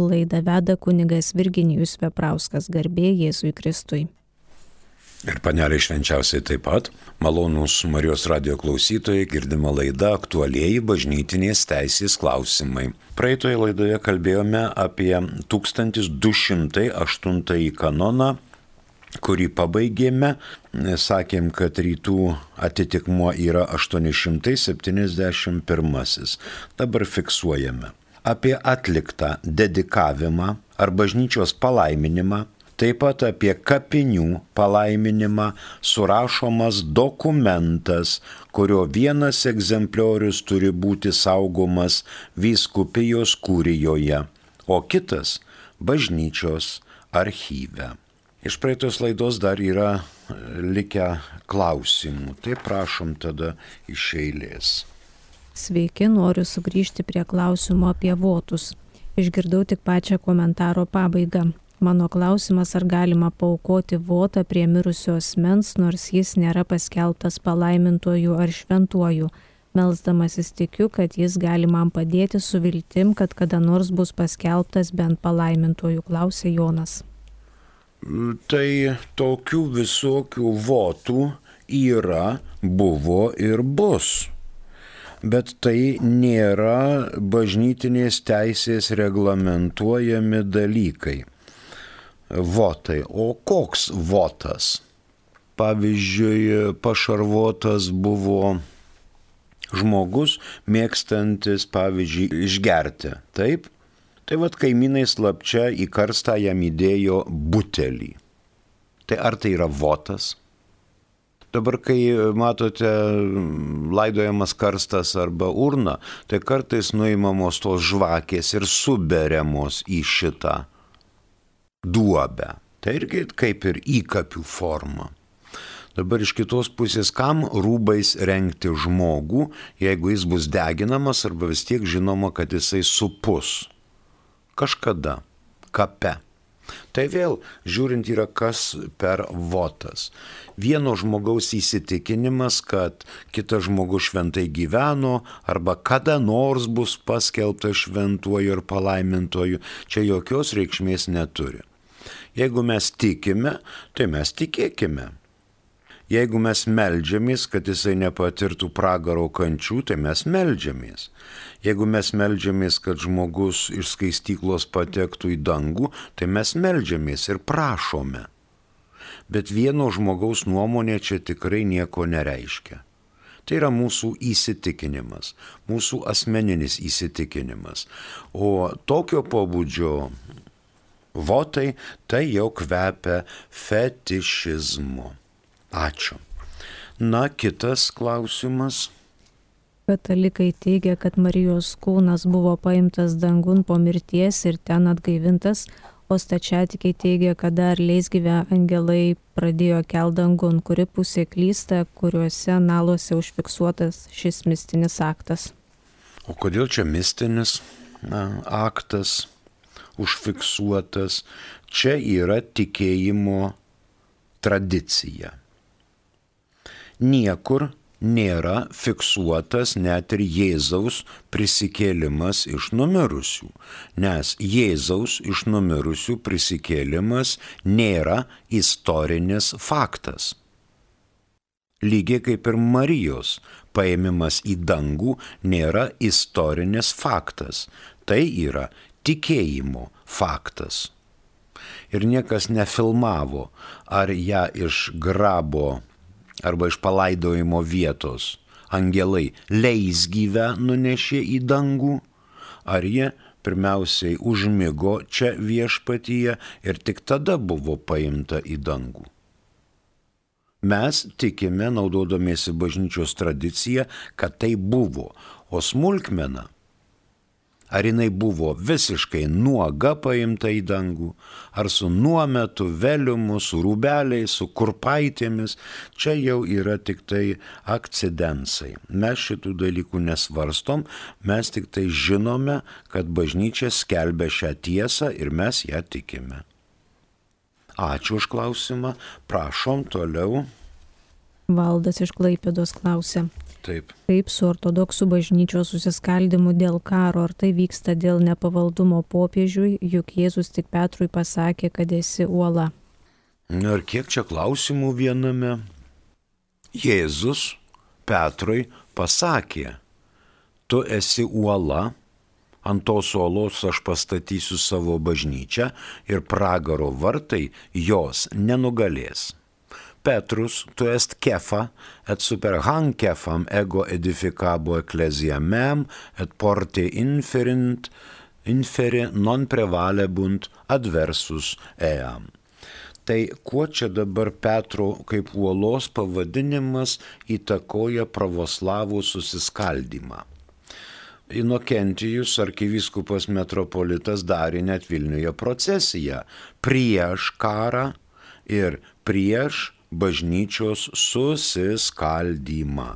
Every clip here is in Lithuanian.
Laidą veda kunigas Virginijus Veprauskas garbė Jėzui Kristui. Ir panelė švenčiausiai taip pat, malonūs Marijos radio klausytojai, girdima laida aktualieji bažnytinės teisės klausimai. Praeitoje laidoje kalbėjome apie 1208 kanoną, kurį pabaigėme. Sakėm, kad rytų atitikmuo yra 871. Dabar fiksuojame. Apie atliktą dedikavimą ar bažnyčios palaiminimą Taip pat apie kapinių palaiminimą surašomas dokumentas, kurio vienas egzempliorius turi būti saugomas vyskupijos kūrijoje, o kitas bažnyčios archyve. Iš praeitos laidos dar yra likę klausimų, tai prašom tada iš eilės. Sveiki, noriu sugrįžti prie klausimo apie votus. Išgirdau tik pačią komentaro pabaigą. Mano klausimas, ar galima paukoti votą prie mirusio asmens, nors jis nėra paskelbtas palaimintuoju ar šventuoju. Melsdamasis tikiu, kad jis gali man padėti su viltim, kad kada nors bus paskelbtas bent palaimintuoju, klausė Jonas. Tai tokių visokių votų yra, buvo ir bus. Bet tai nėra bažnytinės teisės reglamentuojami dalykai votai. O koks votas? Pavyzdžiui, pašarvotas buvo žmogus mėgstantis, pavyzdžiui, išgerti. Taip? Tai vad kaimynai slapčia į karstą jam įdėjo butelį. Tai ar tai yra votas? Dabar, kai matote laidojamas karstas arba urna, tai kartais nuimamos tos žvakės ir suberiamos į šitą duobę. Tai irgi kaip ir įkapių forma. Dabar iš kitos pusės, kam rūbais renkti žmogų, jeigu jis bus deginamas arba vis tiek žinoma, kad jisai supus. Kažkada. Kape. Tai vėl, žiūrint, yra kas per votas. Vieno žmogaus įsitikinimas, kad kitas žmogus šventai gyveno arba kada nors bus paskelbtas šventuoju ir palaimintoju, čia jokios reikšmės neturi. Jeigu mes tikime, tai mes tikėkime. Jeigu mes melžiamės, kad jisai nepatirtų pragaro kančių, tai mes melžiamės. Jeigu mes melžiamės, kad žmogus iš skaistyklos patektų į dangų, tai mes melžiamės ir prašome. Bet vieno žmogaus nuomonė čia tikrai nieko nereiškia. Tai yra mūsų įsitikinimas, mūsų asmeninis įsitikinimas. O tokio pobūdžio votai, tai jau kvepia fetišizmu. Ačiū. Na, kitas klausimas. Katalikai teigia, kad Marijos kūnas buvo paimtas dangun po mirties ir ten atgaivintas, o stačiatikiai teigia, kad dar leisgyvę angelai pradėjo keldangun, kuri pusė klysta, kuriuose naluose užfiksuotas šis mistinis aktas. O kodėl čia mistinis na, aktas? užfiksuotas. Čia yra tikėjimo tradicija. Niekur nėra fiksuotas net ir Jėzaus prisikėlimas iš numirusių, nes Jėzaus iš numirusių prisikėlimas nėra istorinis faktas. Lygiai kaip ir Marijos paėmimas į dangų nėra istorinis faktas, tai yra tikėjimo faktas. Ir niekas nefilmavo, ar ją iš grabo arba iš palaidojimo vietos angelai leis gyvę nunešė į dangų, ar jie pirmiausiai užmygo čia viešpatyje ir tik tada buvo paimta į dangų. Mes tikime, naudodamiesi bažnyčios tradiciją, kad tai buvo, o smulkmena Ar jinai buvo visiškai nuoga paimta į dangų, ar su nuometu, veliumu, su rūbeliais, su kurpaitėmis, čia jau yra tik tai akcidensai. Mes šitų dalykų nesvarstom, mes tik tai žinome, kad bažnyčia skelbia šią tiesą ir mes ją tikime. Ačiū už klausimą, prašom toliau. Valdas iš Klaipėdos klausė. Taip. Kaip su ortodoksų bažnyčios susiskaldimu dėl karo, ar tai vyksta dėl nepavaldumo popiežiui, juk Jėzus tik Petrui pasakė, kad esi uola. Na ir kiek čia klausimų viename? Jėzus Petrui pasakė, tu esi uola, ant tos uolos aš pastatysiu savo bažnyčią ir pragaro vartai jos nenugalės. Petrus, tu est kefa, et super hang kefam ego edificabo ecclesia mem, et porte inferint, inferi non prevalebunt adversus eam. Tai kuo čia dabar Petro kaip uolos pavadinimas įtakoja pravoslavų susiskaldimą? Inokentijus arkivyskupas metropolitas darė net Vilniuje procesiją prieš karą ir prieš bažnyčios susiskaldymą.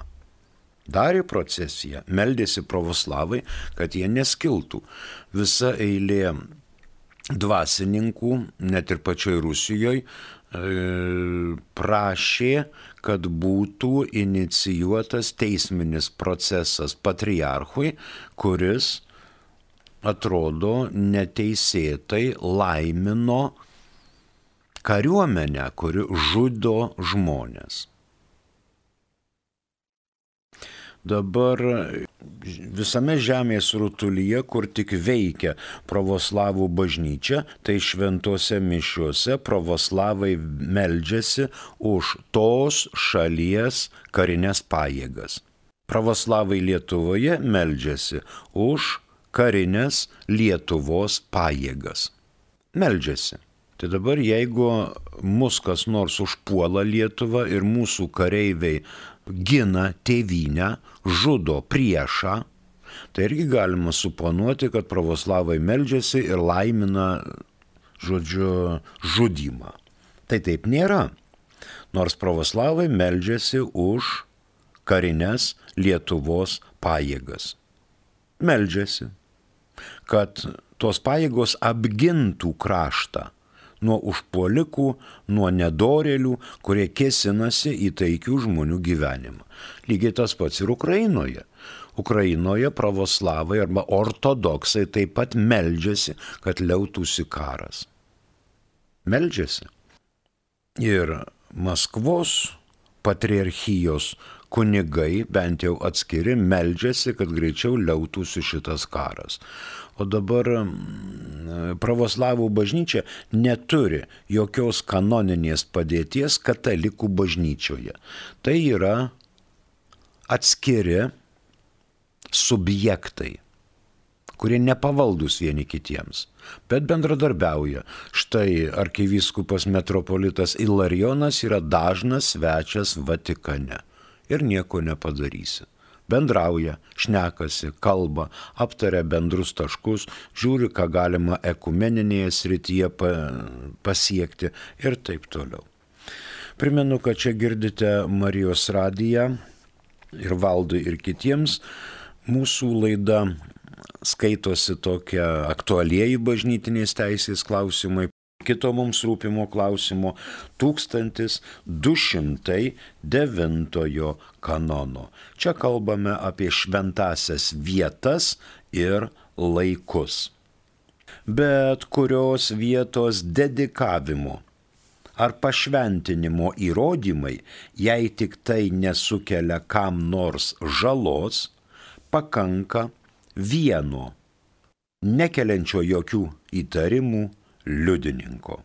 Darė procesiją, meldėsi pravoslavai, kad jie neskiltų. Visa eilė dvasininkų, net ir pačioj Rusijoje, prašė, kad būtų inicijuotas teisminis procesas patriarchui, kuris atrodo neteisėtai laimino kariuomenę, kuri žudo žmonės. Dabar visame žemės rutulyje, kur tik veikia pravoslavų bažnyčia, tai šventose mišiuose pravoslavai meldžiasi už tos šalies karinės pajėgas. Pravoslavai Lietuvoje meldžiasi už karinės Lietuvos pajėgas. Meldžiasi. Tai dabar jeigu mus kas nors užpuola Lietuvą ir mūsų kareiviai gina tėvynę, žudo priešą, tai irgi galima suponuoti, kad pravoslavai meldžiasi ir laimina, žodžiu, žudimą. Tai taip nėra. Nors pravoslavai meldžiasi už karinės Lietuvos pajėgas. Meldžiasi, kad tos pajėgos apgintų kraštą nuo užpuolikų, nuo nedorelių, kurie kėsinasi į taikių žmonių gyvenimą. Lygiai tas pats ir Ukrainoje. Ukrainoje pravoslavai arba ortodoksai taip pat meldžiasi, kad liautųsi karas. Meldžiasi. Ir Maskvos patriarchijos kunigai, bent jau atskiri, meldžiasi, kad greičiau liautųsi šitas karas. O dabar mm, pravoslavų bažnyčia neturi jokios kanoninės padėties katalikų bažnyčioje. Tai yra atskiri subjektai kurie nepavaldus vieni kitiems, bet bendradarbiauja. Štai arkivyskupas metropolitas Ilarijonas yra dažnas svečias Vatikane ir nieko nepadarysi bendrauja, šnekasi, kalba, aptaria bendrus taškus, žiūri, ką galima ekumeninėje srityje pasiekti ir taip toliau. Primenu, kad čia girdite Marijos radiją ir valdui ir kitiems. Mūsų laida skaitosi tokia aktualieji bažnytinės teisės klausimai kito mums rūpimo klausimo 1209 kanono. Čia kalbame apie šventasias vietas ir laikus. Bet kurios vietos dedikavimo ar pašventinimo įrodymai, jei tik tai nesukelia kam nors žalos, pakanka vieno, nekeliančio jokių įtarimų liudininko.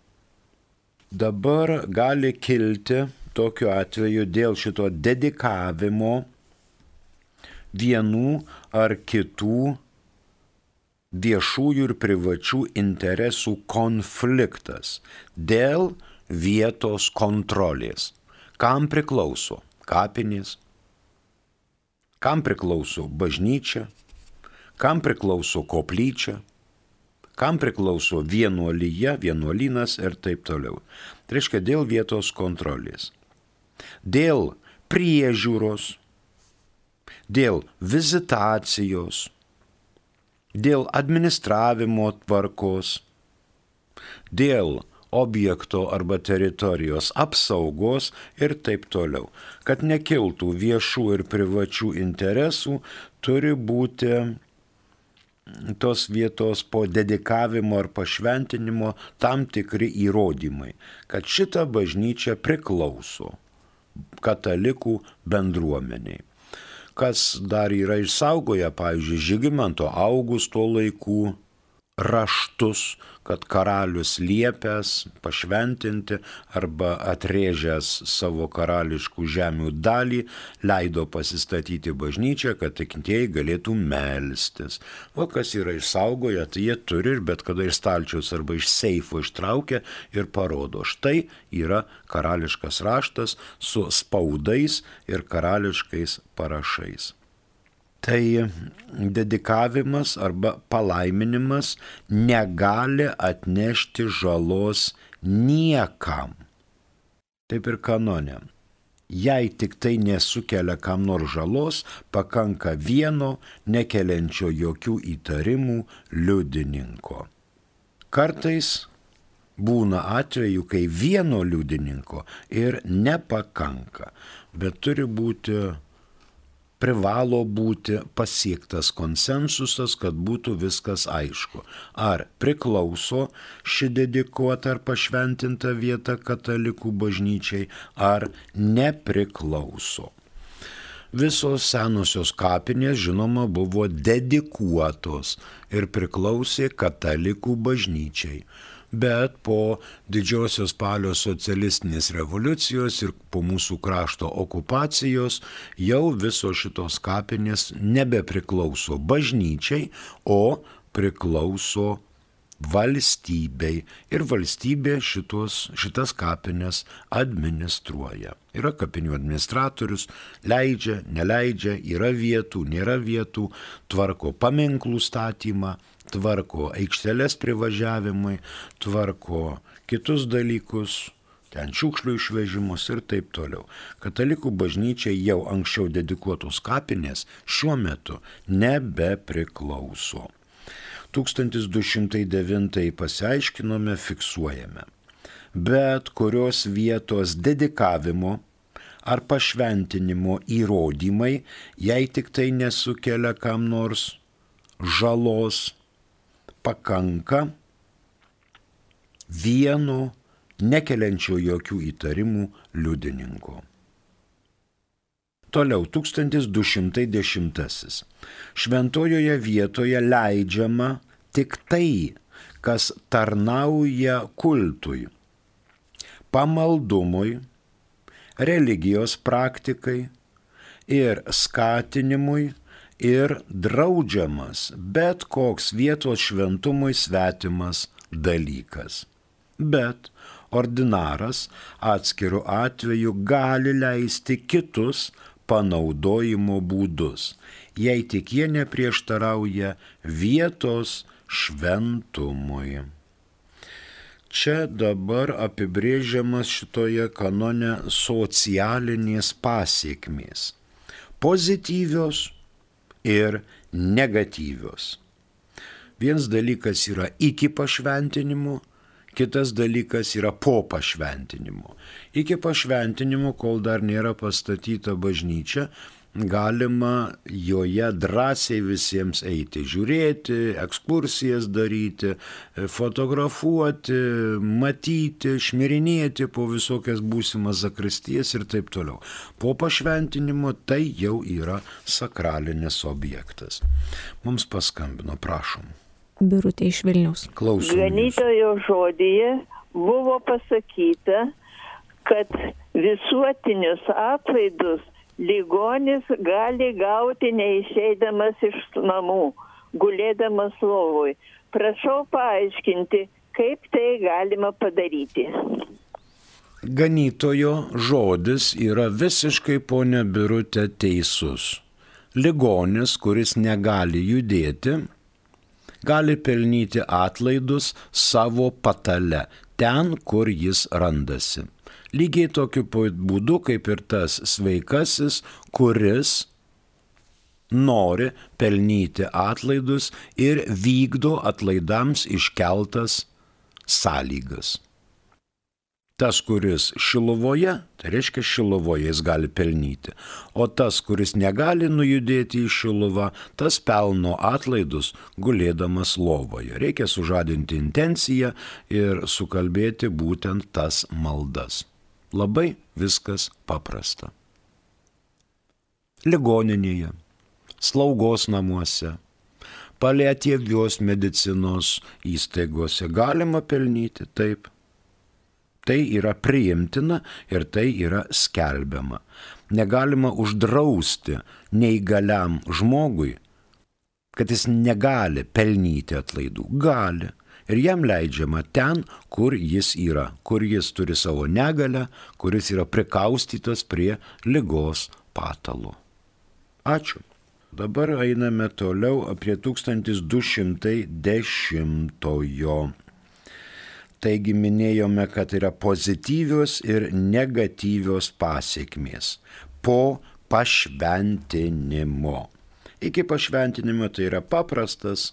Dabar gali kilti tokiu atveju dėl šito dedikavimo vienų ar kitų viešųjų ir privačių interesų konfliktas dėl vietos kontrolės. Kam priklauso kapinės, kam priklauso bažnyčia, kam priklauso koplyčia, kam priklauso vienuolyje, vienuolynas ir taip toliau. Tai reiškia dėl vietos kontrolės, dėl priežiūros, dėl vizitacijos, dėl administravimo tvarkos, dėl objekto arba teritorijos apsaugos ir taip toliau. Kad nekiltų viešų ir privačių interesų, turi būti tos vietos po dedikavimo ar pašventinimo tam tikri įrodymai, kad šita bažnyčia priklauso katalikų bendruomeniai. Kas dar yra išsaugoję, pavyzdžiui, Žygimanto Augusto laikų raštus, kad karalius liepęs pašventinti arba atrėžęs savo karališkų žemių dalį leido pasistatyti bažnyčią, kad tikintieji galėtų melstis. O kas yra išsaugoję, tai jie turi ir bet kada iš stalčiaus arba iš seifo ištraukia ir parodo. Štai yra karališkas raštas su spaudais ir karališkais parašais tai dedikavimas arba palaiminimas negali atnešti žalos niekam. Taip ir kanonė. Jei tik tai nesukelia kam nors žalos, pakanka vieno nekeliančio jokių įtarimų liudininko. Kartais būna atveju, kai vieno liudininko ir nepakanka, bet turi būti privalo būti pasiektas konsensusas, kad būtų viskas aišku. Ar priklauso ši dedikuota ar pašventinta vieta katalikų bažnyčiai, ar nepriklauso. Visos senosios kapinės, žinoma, buvo dedikuotos ir priklausė katalikų bažnyčiai bet po didžiosios spalio socialistinės revoliucijos ir po mūsų krašto okupacijos jau visos šitos kapinės nebepriklauso bažnyčiai, o priklauso valstybei ir valstybė šitos, šitas kapines administruoja. Yra kapinių administratorius, leidžia, neleidžia, yra vietų, nėra vietų, tvarko paminklų statymą, tvarko aikšteles privažiavimui, tvarko kitus dalykus, ten šiukšlių išvežimus ir taip toliau. Katalikų bažnyčiai jau anksčiau dedikuotos kapinės šiuo metu nebepriklauso. 1209 pasiaiškinome, fiksuojame. Bet kurios vietos dedikavimo ar pašventinimo įrodymai, jei tik tai nesukelia kam nors žalos, pakanka vieno nekeliančio jokių įtarimų liudininko. Toliau 1210. Šventojoje vietoje leidžiama tik tai, kas tarnauja kultui, pamaldumui, religijos praktikai ir skatinimui ir draudžiamas bet koks vietos šventumui svetimas dalykas. Bet ordinaras atskirų atveju gali leisti kitus panaudojimo būdus, jei tik jie neprieštarauja vietos šventumui. Čia dabar apibrėžiamas šitoje kanone socialinės pasiekmės. Pozityvios ir negatyvios. Vienas dalykas yra iki pašventinimo, kitas dalykas yra po pašventinimo. Iki pašventinimo, kol dar nėra pastatyta bažnyčia, galima joje drąsiai visiems eiti, žiūrėti, ekskursijas daryti, fotografuoti, matyti, šmirinėti po visokias būsimas zakristijas ir taip toliau. Po pašventinimo tai jau yra sakralinis objektas. Mums paskambino, prašom. Birutė iš Vilnius. Klausom. Ganytojo žodyje buvo pasakyta, kad visuotinius atlaidus ligonis gali gauti neišeidamas iš namų, gulėdamas lovui. Prašau paaiškinti, kaip tai galima padaryti. Ganytojo žodis yra visiškai ponia Birutė teisus. Ligonis, kuris negali judėti, gali pelnyti atlaidus savo patale, ten, kur jis randasi. Lygiai tokiu būdu kaip ir tas sveikasis, kuris nori pelnyti atlaidus ir vykdo atlaidams iškeltas sąlygas. Tas, kuris šiluvoje, tai reiškia šiluvoje jis gali pelnyti. O tas, kuris negali nujudėti į šiluvą, tas pelno atlaidus gulėdamas lovoje. Reikia sužadinti intenciją ir sukalbėti būtent tas maldas. Labai viskas paprasta. Ligoninėje, slaugos namuose, paliatyvios medicinos įstaigose galima pelnyti taip Tai yra priimtina ir tai yra skelbiama. Negalima uždrausti neįgaliam žmogui, kad jis negali pelnyti atlaidų. Gali. Ir jam leidžiama ten, kur jis yra, kur jis turi savo negalę, kuris yra prikaustytas prie lygos patalo. Ačiū. Dabar einame toliau apie 1210. Taigi minėjome, kad yra pozityvios ir negatyvios pasiekmės po pašventinimo. Iki pašventinimo tai yra paprastas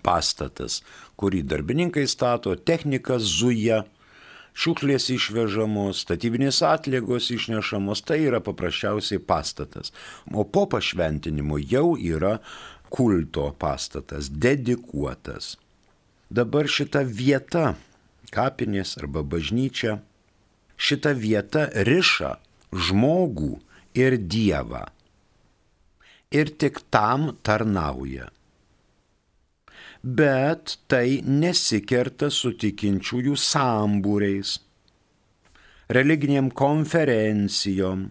pastatas, kurį darbininkai stato, technika zuja, šiuklės išvežamos, statybinės atliekos išnešamos, tai yra paprasčiausiai pastatas. O po pašventinimo jau yra kulto pastatas, dedikuotas. Dabar šita vieta kapinės arba bažnyčia, šita vieta riša žmogų ir Dievą. Ir tik tam tarnauja. Bet tai nesikerta su tikinčiųjų sambūriais, religiniam konferencijom,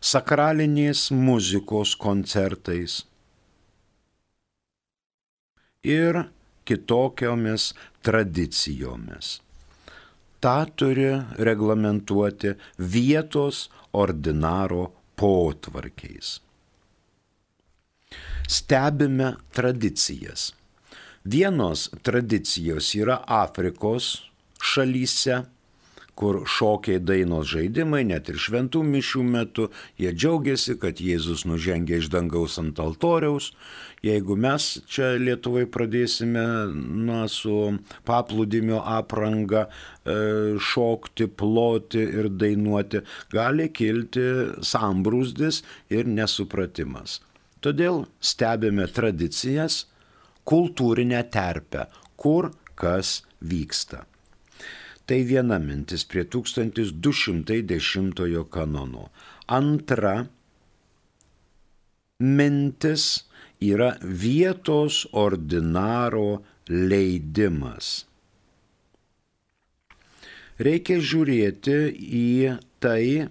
sakralinės muzikos koncertais ir kitokiomis tradicijomis. Ta turi reglamentuoti vietos ordinaro potvarkiais. Stebime tradicijas. Vienos tradicijos yra Afrikos šalyse, kur šokiai dainos žaidimai, net ir šventų mišių metu, jie džiaugiasi, kad Jėzus nužengia iš dangaus ant altoriaus. Jeigu mes čia Lietuvai pradėsime na, su paplūdimio apranga e, šokti, ploti ir dainuoti, gali kilti sambrūzdis ir nesupratimas. Todėl stebime tradicijas, kultūrinę terpę, kur kas vyksta. Tai viena mintis prie 1210 kanono. Antra mintis yra vietos ordinaro leidimas. Reikia žiūrėti į tai,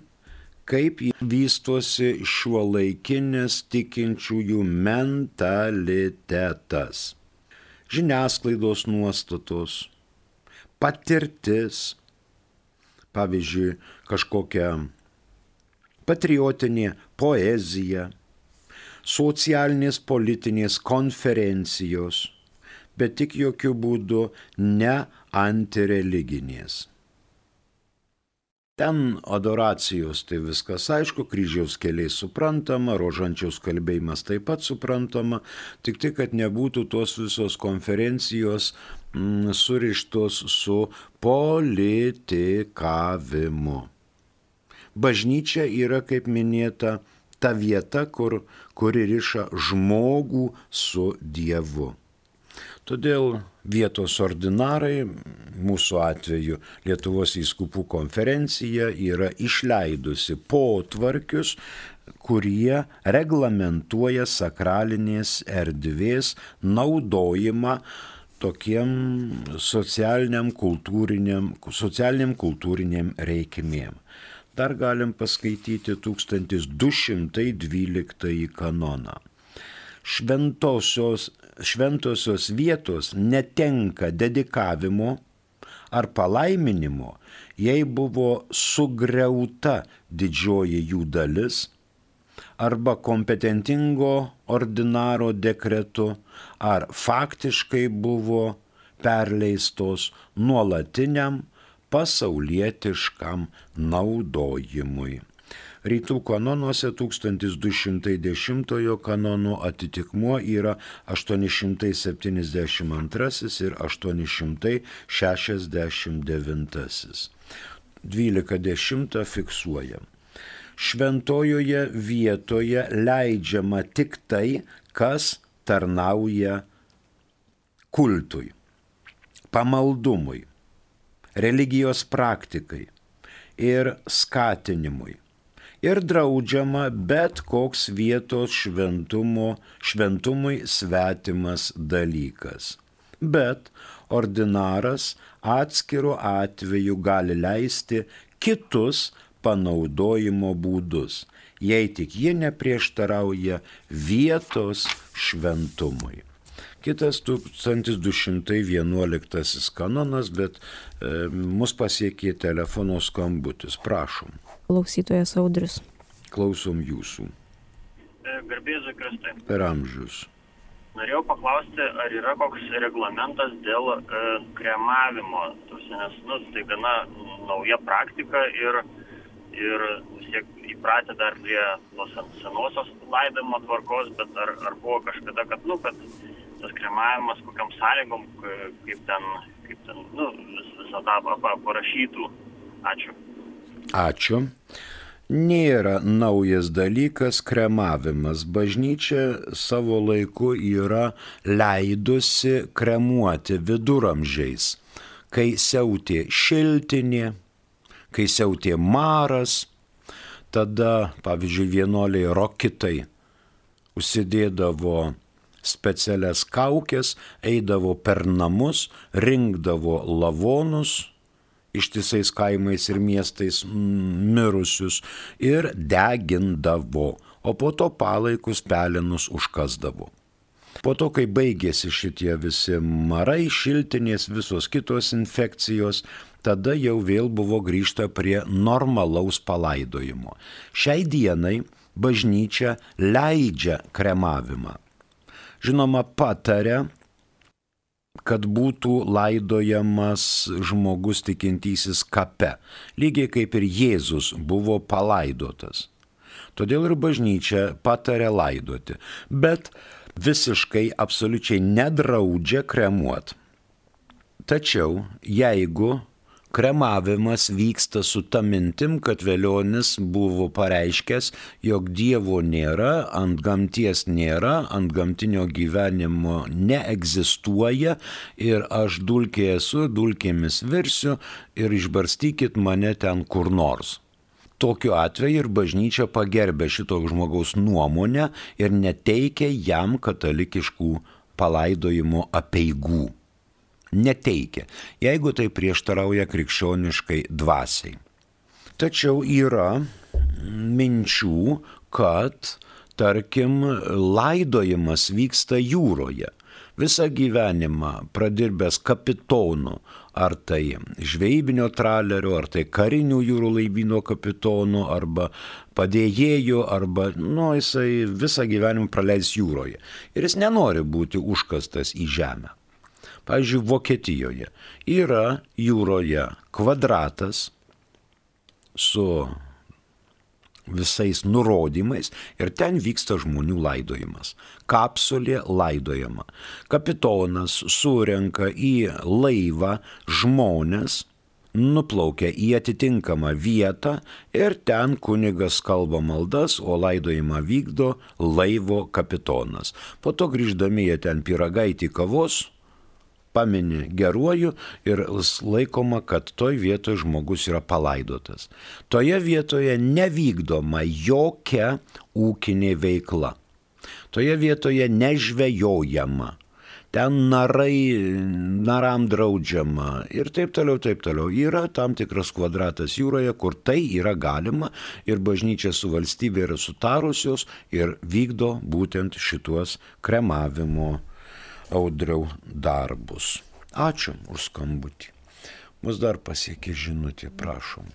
kaip vystosi šiuo laikinės tikinčiųjų mentalitetas. Žiniasklaidos nuostatos, patirtis, pavyzdžiui, kažkokia patriotinė poezija, socialinės politinės konferencijos, bet tik jokių būdų ne antireliginės. Ten adoracijos tai viskas aišku, kryžiaus keliai suprantama, rožančiaus kalbėjimas taip pat suprantama, tik tai, kad nebūtų tos visos konferencijos surištos su politikavimu. Bažnyčia yra, kaip minėta, ta vieta, kur, kuri riša žmogų su Dievu. Todėl vietos ordinarai, mūsų atveju Lietuvos įskupų konferencija, yra išleidusi potvarkius, kurie reglamentuoja sakralinės erdvės naudojimą tokiem socialiniam kultūriniam, socialiniam kultūriniam reikmėm. Dar galim paskaityti 1212 kanoną. Šventosios šventosios vietos netenka dedikavimo ar palaiminimo, jei buvo sugriauta didžioji jų dalis arba kompetentingo ordinaro dekretu, ar faktiškai buvo perleistos nuolatiniam pasaulietiškam naudojimui. Rytų kanonuose 1210 kanono atitikmuo yra 872 ir 869. 12.10 fiksuojam. Šventojoje vietoje leidžiama tik tai, kas tarnauja kultui, pamaldumui, religijos praktikai ir skatinimui ir draudžiama bet koks vietos šventumo, šventumui svetimas dalykas. Bet ordinaras atskiru atveju gali leisti kitus panaudojimo būdus, jei tik jie neprieštarauja vietos šventumui. Kitas 1211 kanonas, bet e, mus pasiekė telefono skambutis. Prašom klausytojas Audrius. Klausom jūsų. E, Garbėsiu Kristai. Per amžius. Norėjau paklausti, ar yra koks reglamentas dėl e, kremavimo, nes nu, tai gana nauja praktika ir, ir siek įpratę dar prie tos senosios laidimo tvarkos, bet ar, ar buvo kažkada, kad, nu, kad tas kremavimas kokiam sąlygom, kaip ten, kaip ten, nu, vis, visą tą parašytų. Ačiū. Ačiū. Nėra naujas dalykas kremavimas. Bažnyčia savo laiku yra leidusi kremuoti viduramžiais, kai siautė šiltinė, kai siautė maras, tada, pavyzdžiui, vienuoliai rokitai užsidėdavo specialias kaukės, eidavo per namus, rinkdavo lavonus ištisais kaimais ir miestais mirusius ir degindavo, o po to palaikus pelenus užkasdavo. Po to, kai baigėsi šitie visi marai, šiltinės, visos kitos infekcijos, tada jau vėl buvo grįžta prie normalaus palaidojimo. Šiai dienai bažnyčia leidžia kremavimą. Žinoma, patarė kad būtų laidojamas žmogus tikintysis kape, lygiai kaip ir Jėzus buvo palaidotas. Todėl ir bažnyčia patarė laidoti, bet visiškai absoliučiai nedraudžia kremuot. Tačiau jeigu kremavimas vyksta su ta mintim, kad Velionis buvo pareiškęs, jog Dievo nėra, ant gamties nėra, ant gamtinio gyvenimo neegzistuoja ir aš dulkė esu, dulkėmis virsiu ir išbarstykit mane ten kur nors. Tokiu atveju ir bažnyčia pagerbė šito žmogaus nuomonę ir neteikia jam katalikiškų palaidojimo apieigų neteikia, jeigu tai prieštarauja krikščioniškai dvasiai. Tačiau yra minčių, kad, tarkim, laidojimas vyksta jūroje. Visą gyvenimą pradirbęs kapitonu, ar tai žvejybinio tralerio, ar tai karinių jūrų laivyno kapitonu, arba padėjėjų, arba, nu, jisai visą gyvenimą praleis jūroje. Ir jis nenori būti užkastas į žemę. Pavyzdžiui, Vokietijoje yra jūroje kvadratas su visais nurodymais ir ten vyksta žmonių laidojimas. Kapsulė laidojama. Kapitonas surenka į laivą žmonės, nuplaukia į atitinkamą vietą ir ten kunigas kalba maldas, o laidojimą vykdo laivo kapitonas. Po to grįždami jie ten piragaitį kavos pamini geruoju ir laikoma, kad toj vietoje žmogus yra palaidotas. Toje vietoje nevykdoma jokia ūkinė veikla. Toje vietoje nežvejojama. Ten narai, naram draudžiama ir taip toliau, taip toliau. Yra tam tikras kvadratas jūroje, kur tai yra galima ir bažnyčia su valstybė yra sutarusios ir vykdo būtent šituos kremavimo audriau darbus. Ačiū už skambutį. Mus dar pasiekė žinutė, prašom.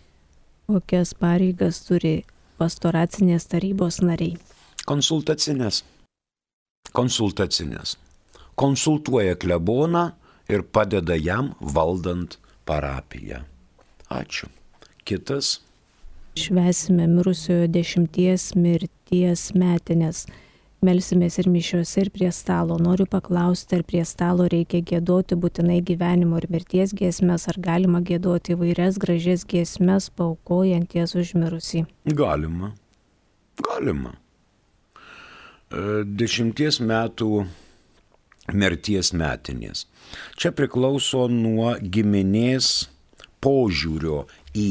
Kokias pareigas turi pastoracinės tarybos nariai? Konsultacinės. Konsultacinės. Konsultuoja kleboną ir padeda jam valdant parapiją. Ačiū. Kitas. Švesime mirusiojo dešimties mirties metinės. Melsimės ir mišiuose, ir prie stalo. Noriu paklausti, ar prie stalo reikia gėdoti būtinai gyvenimo ir mirties giesmės, ar galima gėdoti įvairias gražias giesmės, paukojant jas užmirusį. Galima. Galima. E, dešimties metų mirties metinės. Čia priklauso nuo giminės požiūrio į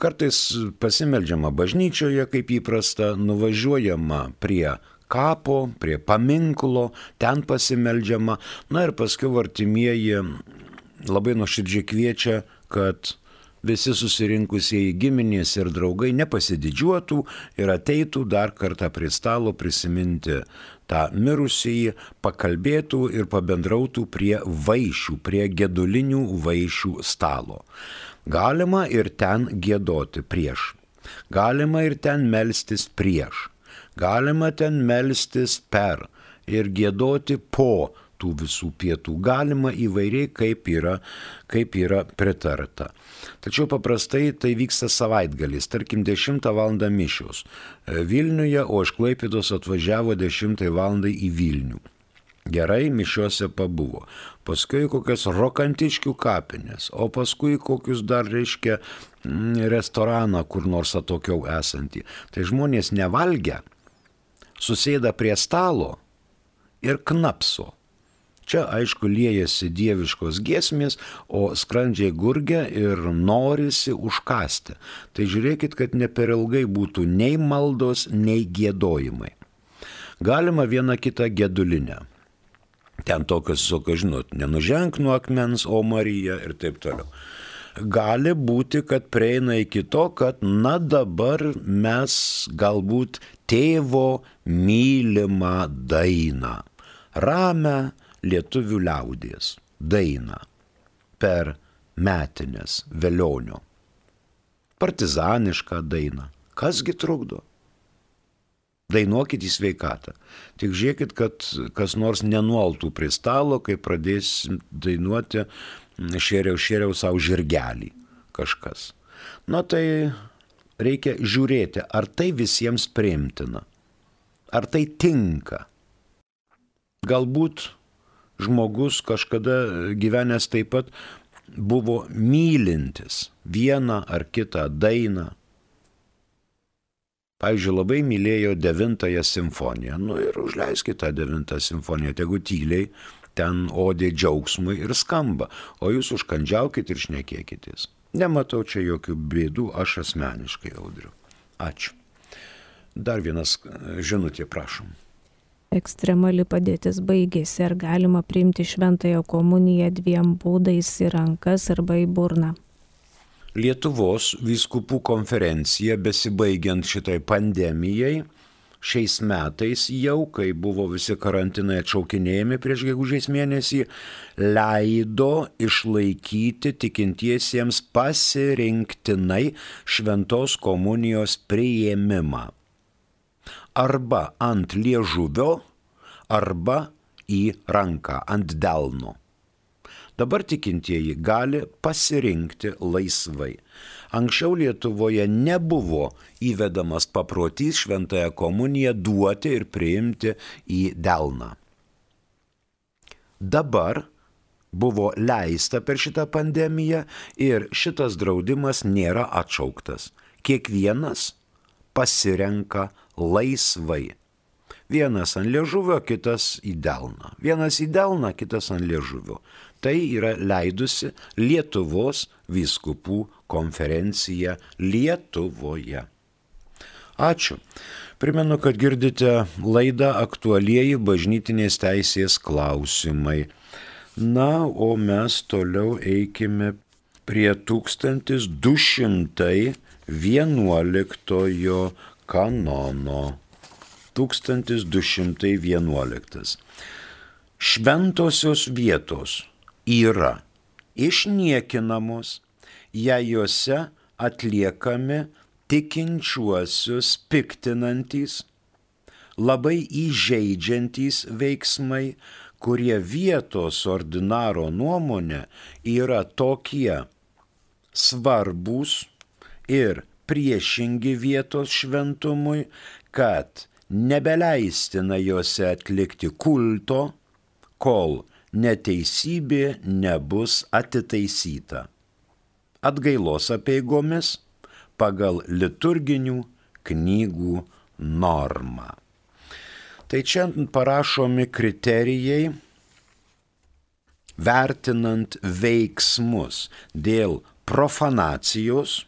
kartais pasimeldžiama bažnyčioje, kaip įprasta, nuvažiuojama prie kapo, prie paminklo, ten pasimeldžiama. Na ir paskui artimieji labai nuoširdžiai kviečia, kad visi susirinkusieji giminės ir draugai nepasididžiuotų ir ateitų dar kartą prie stalo prisiminti tą mirusįjį, pakalbėtų ir pabendrautų prie vaišių, prie gedulinių vaišių stalo. Galima ir ten gėdoti prieš. Galima ir ten melstis prieš. Galima ten melstis per ir gėdoti po tų visų pietų. Galima įvairiai, kaip yra, kaip yra pritarta. Tačiau paprastai tai vyksta savaitgalis, tarkim 10 val. mišios Vilniuje, o iš Klaipėdos atvažiavo 10 val. į Vilnių. Gerai mišiuose pabuvo. Paskui kokias rokantiškių kapinės, o paskui kokius dar reiškia mm, restoraną kur nors atokiau esantį. Tai žmonės nevalgia, susėda prie stalo ir knapso. Čia aišku liejasi dieviškos giesmės, o skrandžiai gurgia ir norisi užkasti. Tai žiūrėkit, kad ne per ilgai būtų nei maldos, nei gėdojimai. Galima vieną kitą gedulinę Ten tokios, visokios, žinot, nenuženk nuo akmens, o Marija ir taip toliau. Gali būti, kad prieina iki to, kad na dabar mes galbūt tėvo mylimą dainą, ramę lietuvių liaudies dainą per metinės velionio. Partizanišką dainą. Kasgi trukdo? Dainuokit į sveikatą. Tik žiūrėkit, kad kas nors nenuoltų prie stalo, kai pradėsim dainuoti šėriau šėriau savo žirgelį kažkas. Na tai reikia žiūrėti, ar tai visiems priimtina, ar tai tinka. Galbūt žmogus kažkada gyvenęs taip pat buvo mylintis vieną ar kitą dainą, Pavyzdžiui, labai mylėjo devintąją simfoniją. Nu ir užleiskite tą devintą simfoniją, tegu tyliai ten odė džiaugsmui ir skamba, o jūs užkandžiaukit ir šnekėkitės. Nematau čia jokių bėdų, aš asmeniškai audriu. Ačiū. Dar vienas žinutė, prašom. Ekstremali padėtis baigėsi, ar galima priimti šventąją komuniją dviem būdais į rankas arba į burną? Lietuvos vyskupų konferencija besibaigiant šitai pandemijai šiais metais jau, kai buvo visi karantinai atšaukinėjami prieš gegužės mėnesį, leido išlaikyti tikintiesiems pasirinktinai šventos komunijos prieimimą. Arba ant liežuvio, arba į ranką, ant delno. Dabar tikintieji gali pasirinkti laisvai. Anksčiau Lietuvoje nebuvo įvedamas paprotys šventąją komuniją duoti ir priimti į delną. Dabar buvo leista per šitą pandemiją ir šitas draudimas nėra atšauktas. Kiekvienas pasirenka laisvai. Vienas ant liežuvio, kitas į delną. Vienas į delną, kitas ant liežuvio. Tai yra leidusi Lietuvos vyskupų konferencija Lietuvoje. Ačiū. Primenu, kad girdite laidą aktualieji bažnytinės teisės klausimai. Na, o mes toliau eikime prie 1211 kanono. 1211. Šventosios vietos yra išniekinamos, jei juose atliekami tikinčiuosius piktinantys, labai įžeidžiantys veiksmai, kurie vietos ordinaro nuomonė yra tokie svarbus ir priešingi vietos šventumui, kad nebeleistina juose atlikti kulto, kol neteisybė nebus atitaisyta. Atgailos apieigomis pagal liturginių knygų normą. Tai čia parašomi kriterijai, vertinant veiksmus dėl profanacijos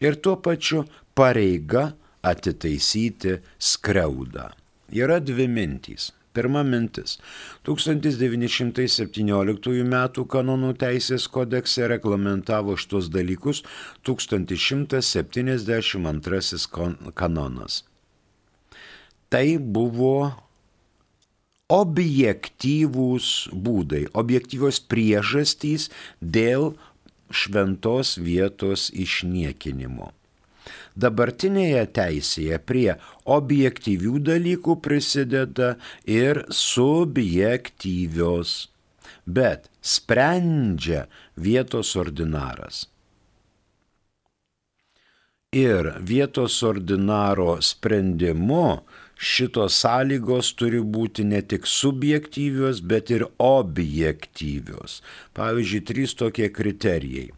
ir tuo pačiu pareiga atitaisyti skriaudą. Yra dvi mintys. Pirma mintis. 1917 m. kanonų teisės kodekse reglamentavo šitos dalykus 1172 kanonas. Tai buvo objektyvūs būdai, objektyvios priežastys dėl šventos vietos išniekinimo. Dabartinėje teisėje prie objektyvių dalykų prisideda ir subjektyvios, bet sprendžia vietos ordinaras. Ir vietos ordinaro sprendimu šitos sąlygos turi būti ne tik subjektyvios, bet ir objektyvios. Pavyzdžiui, trys tokie kriterijai.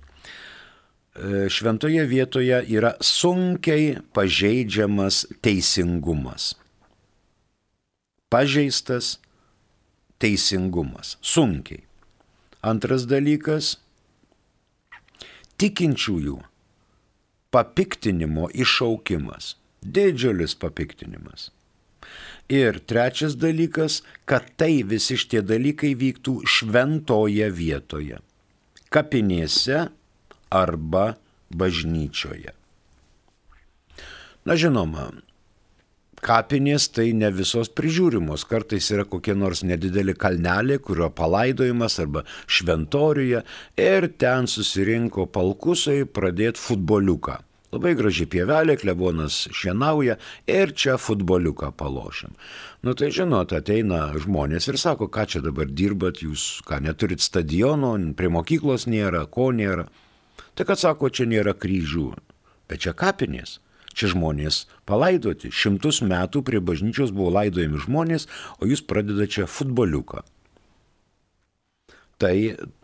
E, šventoje vietoje yra sunkiai pažeidžiamas teisingumas. Pažeistas teisingumas. Sunkiai. Antras dalykas - tikinčiųjų papiktinimo iššaukimas. Didžiulis papiktinimas. Ir trečias dalykas, kad tai visi šitie dalykai vyktų šventoje vietoje. Kapinėse arba bažnyčioje. Na žinoma, kapinės tai ne visos prižiūrimos, kartais yra kokie nors nedideli kalneliai, kurio palaidojimas arba šventoriuje ir ten susirinko palkusai pradėti futboliuką. Labai graži pievelė, klebonas šienauja ir čia futboliuką palošim. Nu tai žinot, ateina žmonės ir sako, ką čia dabar dirbat, jūs ką neturit stadiono, prie mokyklos nėra, ko nėra. Tai kad sako, čia nėra kryžių, bet čia kapinės. Čia žmonės palaidoti. Šimtus metų prie bažnyčios buvo laidojami žmonės, o jūs pradedate čia futboliuką. Tai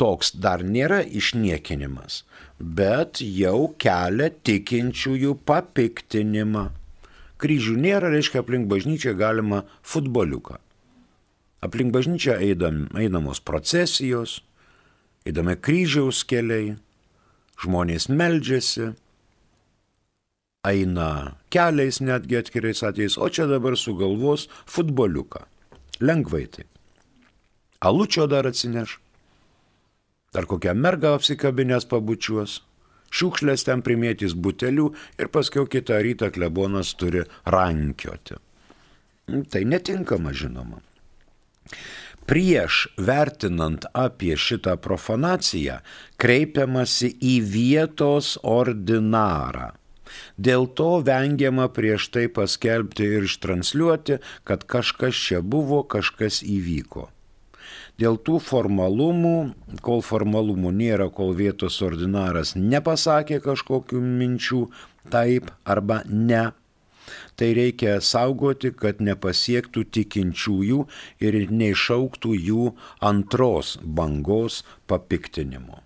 toks dar nėra išniekinimas, bet jau kelia tikinčiųjų papiktinimą. Kryžių nėra, reiškia, aplink bažnyčią galima futboliuką. Aplink bažnyčią eidam, einamos procesijos, eidame kryžiaus keliai, žmonės meldžiasi, eina keliais netgi atskirais atvejais, o čia dabar sugalvos futboliuką. Lengvai taip. Alučio dar atsineš, dar kokią mergą apsikabinės pabučiuos, šiukšlės ten primėtys butelių ir paskui kitą rytą klebonas turi rankioti. Tai netinkama žinoma prieš vertinant apie šitą profanaciją kreipiamasi į vietos ordinarą. Dėl to vengiama prieš tai paskelbti ir ištransliuoti, kad kažkas čia buvo, kažkas įvyko. Dėl tų formalumų, kol formalumų nėra, kol vietos ordinaras nepasakė kažkokių minčių taip arba ne, Tai reikia saugoti, kad nepasiektų tikinčiųjų ir neišauktų jų antros bangos papiktinimo.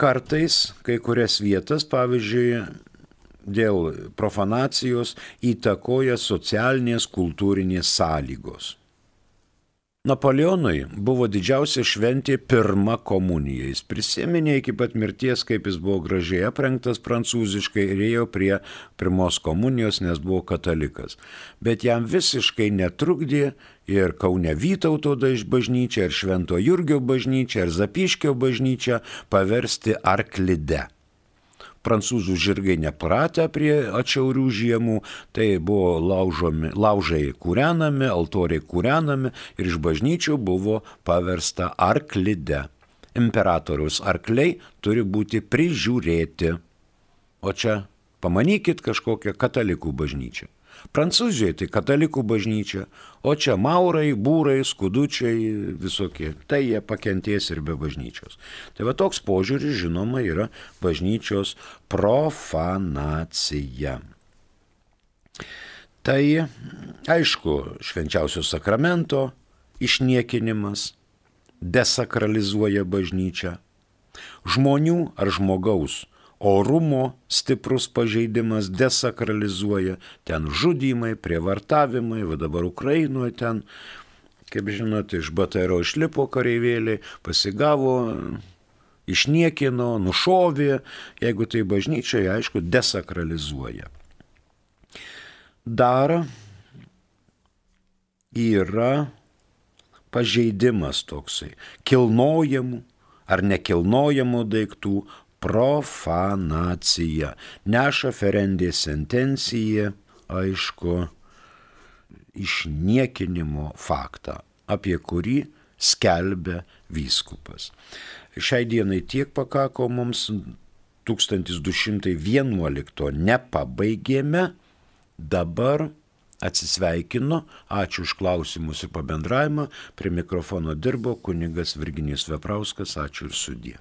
Kartais kai kurias vietas, pavyzdžiui, dėl profanacijos įtakoja socialinės kultūrinės sąlygos. Napoleonui buvo didžiausia šventė pirma komunija. Jis prisiminė iki pat mirties, kaip jis buvo gražiai aprengtas prancūziškai ir ėjo prie pirmos komunijos, nes buvo katalikas. Bet jam visiškai netrukdė ir Kaune Vytauto bažnyčia, ir Švento Jurgio bažnyčia, ir Zapiškio bažnyčia paversti arklide prancūzų žirgai nepratę prie atšiaurių žiemų, tai buvo laužomi, laužai kūrenami, altoriai kūrenami ir iš bažnyčių buvo paversta arklide. Imperatoriaus arkliai turi būti prižiūrėti. O čia pamanykit kažkokią katalikų bažnyčią. Prancūzijoje tai katalikų bažnyčia, o čia maurai, būrai, skudučiai visokie. Tai jie pakentės ir be bažnyčios. Tai va toks požiūris, žinoma, yra bažnyčios profanacija. Tai aišku, švenčiausio sakramento išniekinimas desakralizuoja bažnyčią. Žmonių ar žmogaus orumo stiprus pažeidimas desakralizuoja, ten žudymai, prievartavimai, va dabar Ukrainoje ten, kaip žinote, iš BTRO išlipo kareivėliai, pasigavo, išniekino, nušovė, jeigu tai bažnyčiai, aišku, desakralizuoja. Dar yra pažeidimas toksai, kilnojamų ar nekilnojamų daiktų profanacija. Neša ferendė sentencija, aišku, išniekinimo faktą, apie kurį skelbia vyskupas. Šiai dienai tiek pakako mums 1211 nepabaigėme, dabar atsisveikinu, ačiū už klausimus ir pabendravimą, prie mikrofono dirbo kunigas Virginijus Veprauskas, ačiū ir sudė.